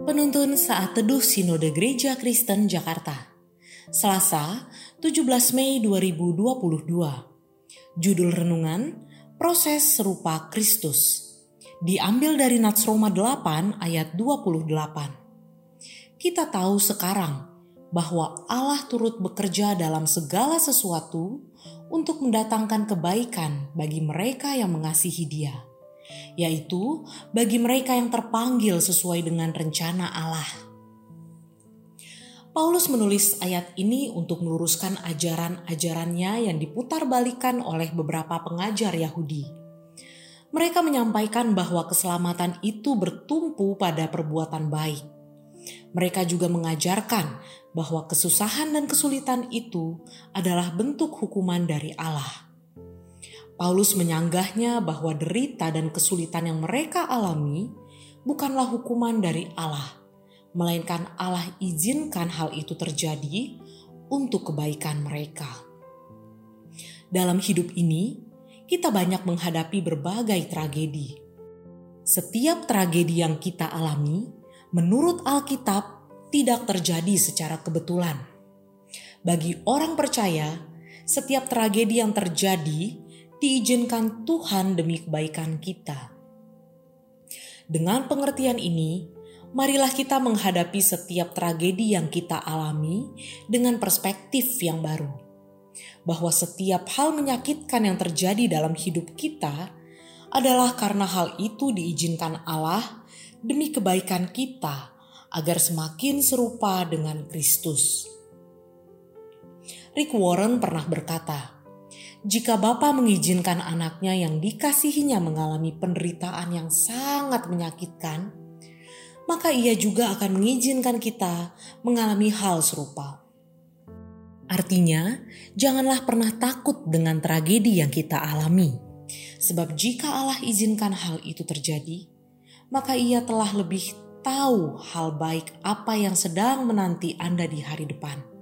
Penuntun Saat Teduh Sinode Gereja Kristen Jakarta. Selasa 17 Mei 2022 Judul Renungan Proses Serupa Kristus. Diambil dari Nats Roma 8 ayat 28 Kita tahu sekarang bahwa Allah turut bekerja dalam segala sesuatu untuk mendatangkan kebaikan bagi mereka yang mengasihi Dia yaitu bagi mereka yang terpanggil sesuai dengan rencana Allah. Paulus menulis ayat ini untuk meluruskan ajaran-ajarannya yang diputarбalikan oleh beberapa pengajar Yahudi. Mereka menyampaikan bahwa keselamatan itu bertumpu pada perbuatan baik. Mereka juga mengajarkan bahwa kesusahan dan kesulitan itu adalah bentuk hukuman dari Allah. Paulus menyanggahnya bahwa derita dan kesulitan yang mereka alami bukanlah hukuman dari Allah, melainkan Allah izinkan hal itu terjadi untuk kebaikan mereka. Dalam hidup ini, kita banyak menghadapi berbagai tragedi. Setiap tragedi yang kita alami, menurut Alkitab, tidak terjadi secara kebetulan. Bagi orang percaya, setiap tragedi yang terjadi diizinkan Tuhan demi kebaikan kita. Dengan pengertian ini, marilah kita menghadapi setiap tragedi yang kita alami dengan perspektif yang baru. Bahwa setiap hal menyakitkan yang terjadi dalam hidup kita adalah karena hal itu diizinkan Allah demi kebaikan kita agar semakin serupa dengan Kristus. Rick Warren pernah berkata, jika Bapa mengizinkan anaknya yang dikasihinya mengalami penderitaan yang sangat menyakitkan, maka ia juga akan mengizinkan kita mengalami hal serupa. Artinya, janganlah pernah takut dengan tragedi yang kita alami, sebab jika Allah izinkan hal itu terjadi, maka Ia telah lebih tahu hal baik apa yang sedang menanti Anda di hari depan.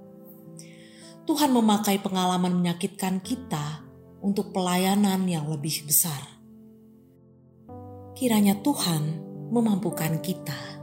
Tuhan memakai pengalaman menyakitkan kita untuk pelayanan yang lebih besar. Kiranya Tuhan memampukan kita.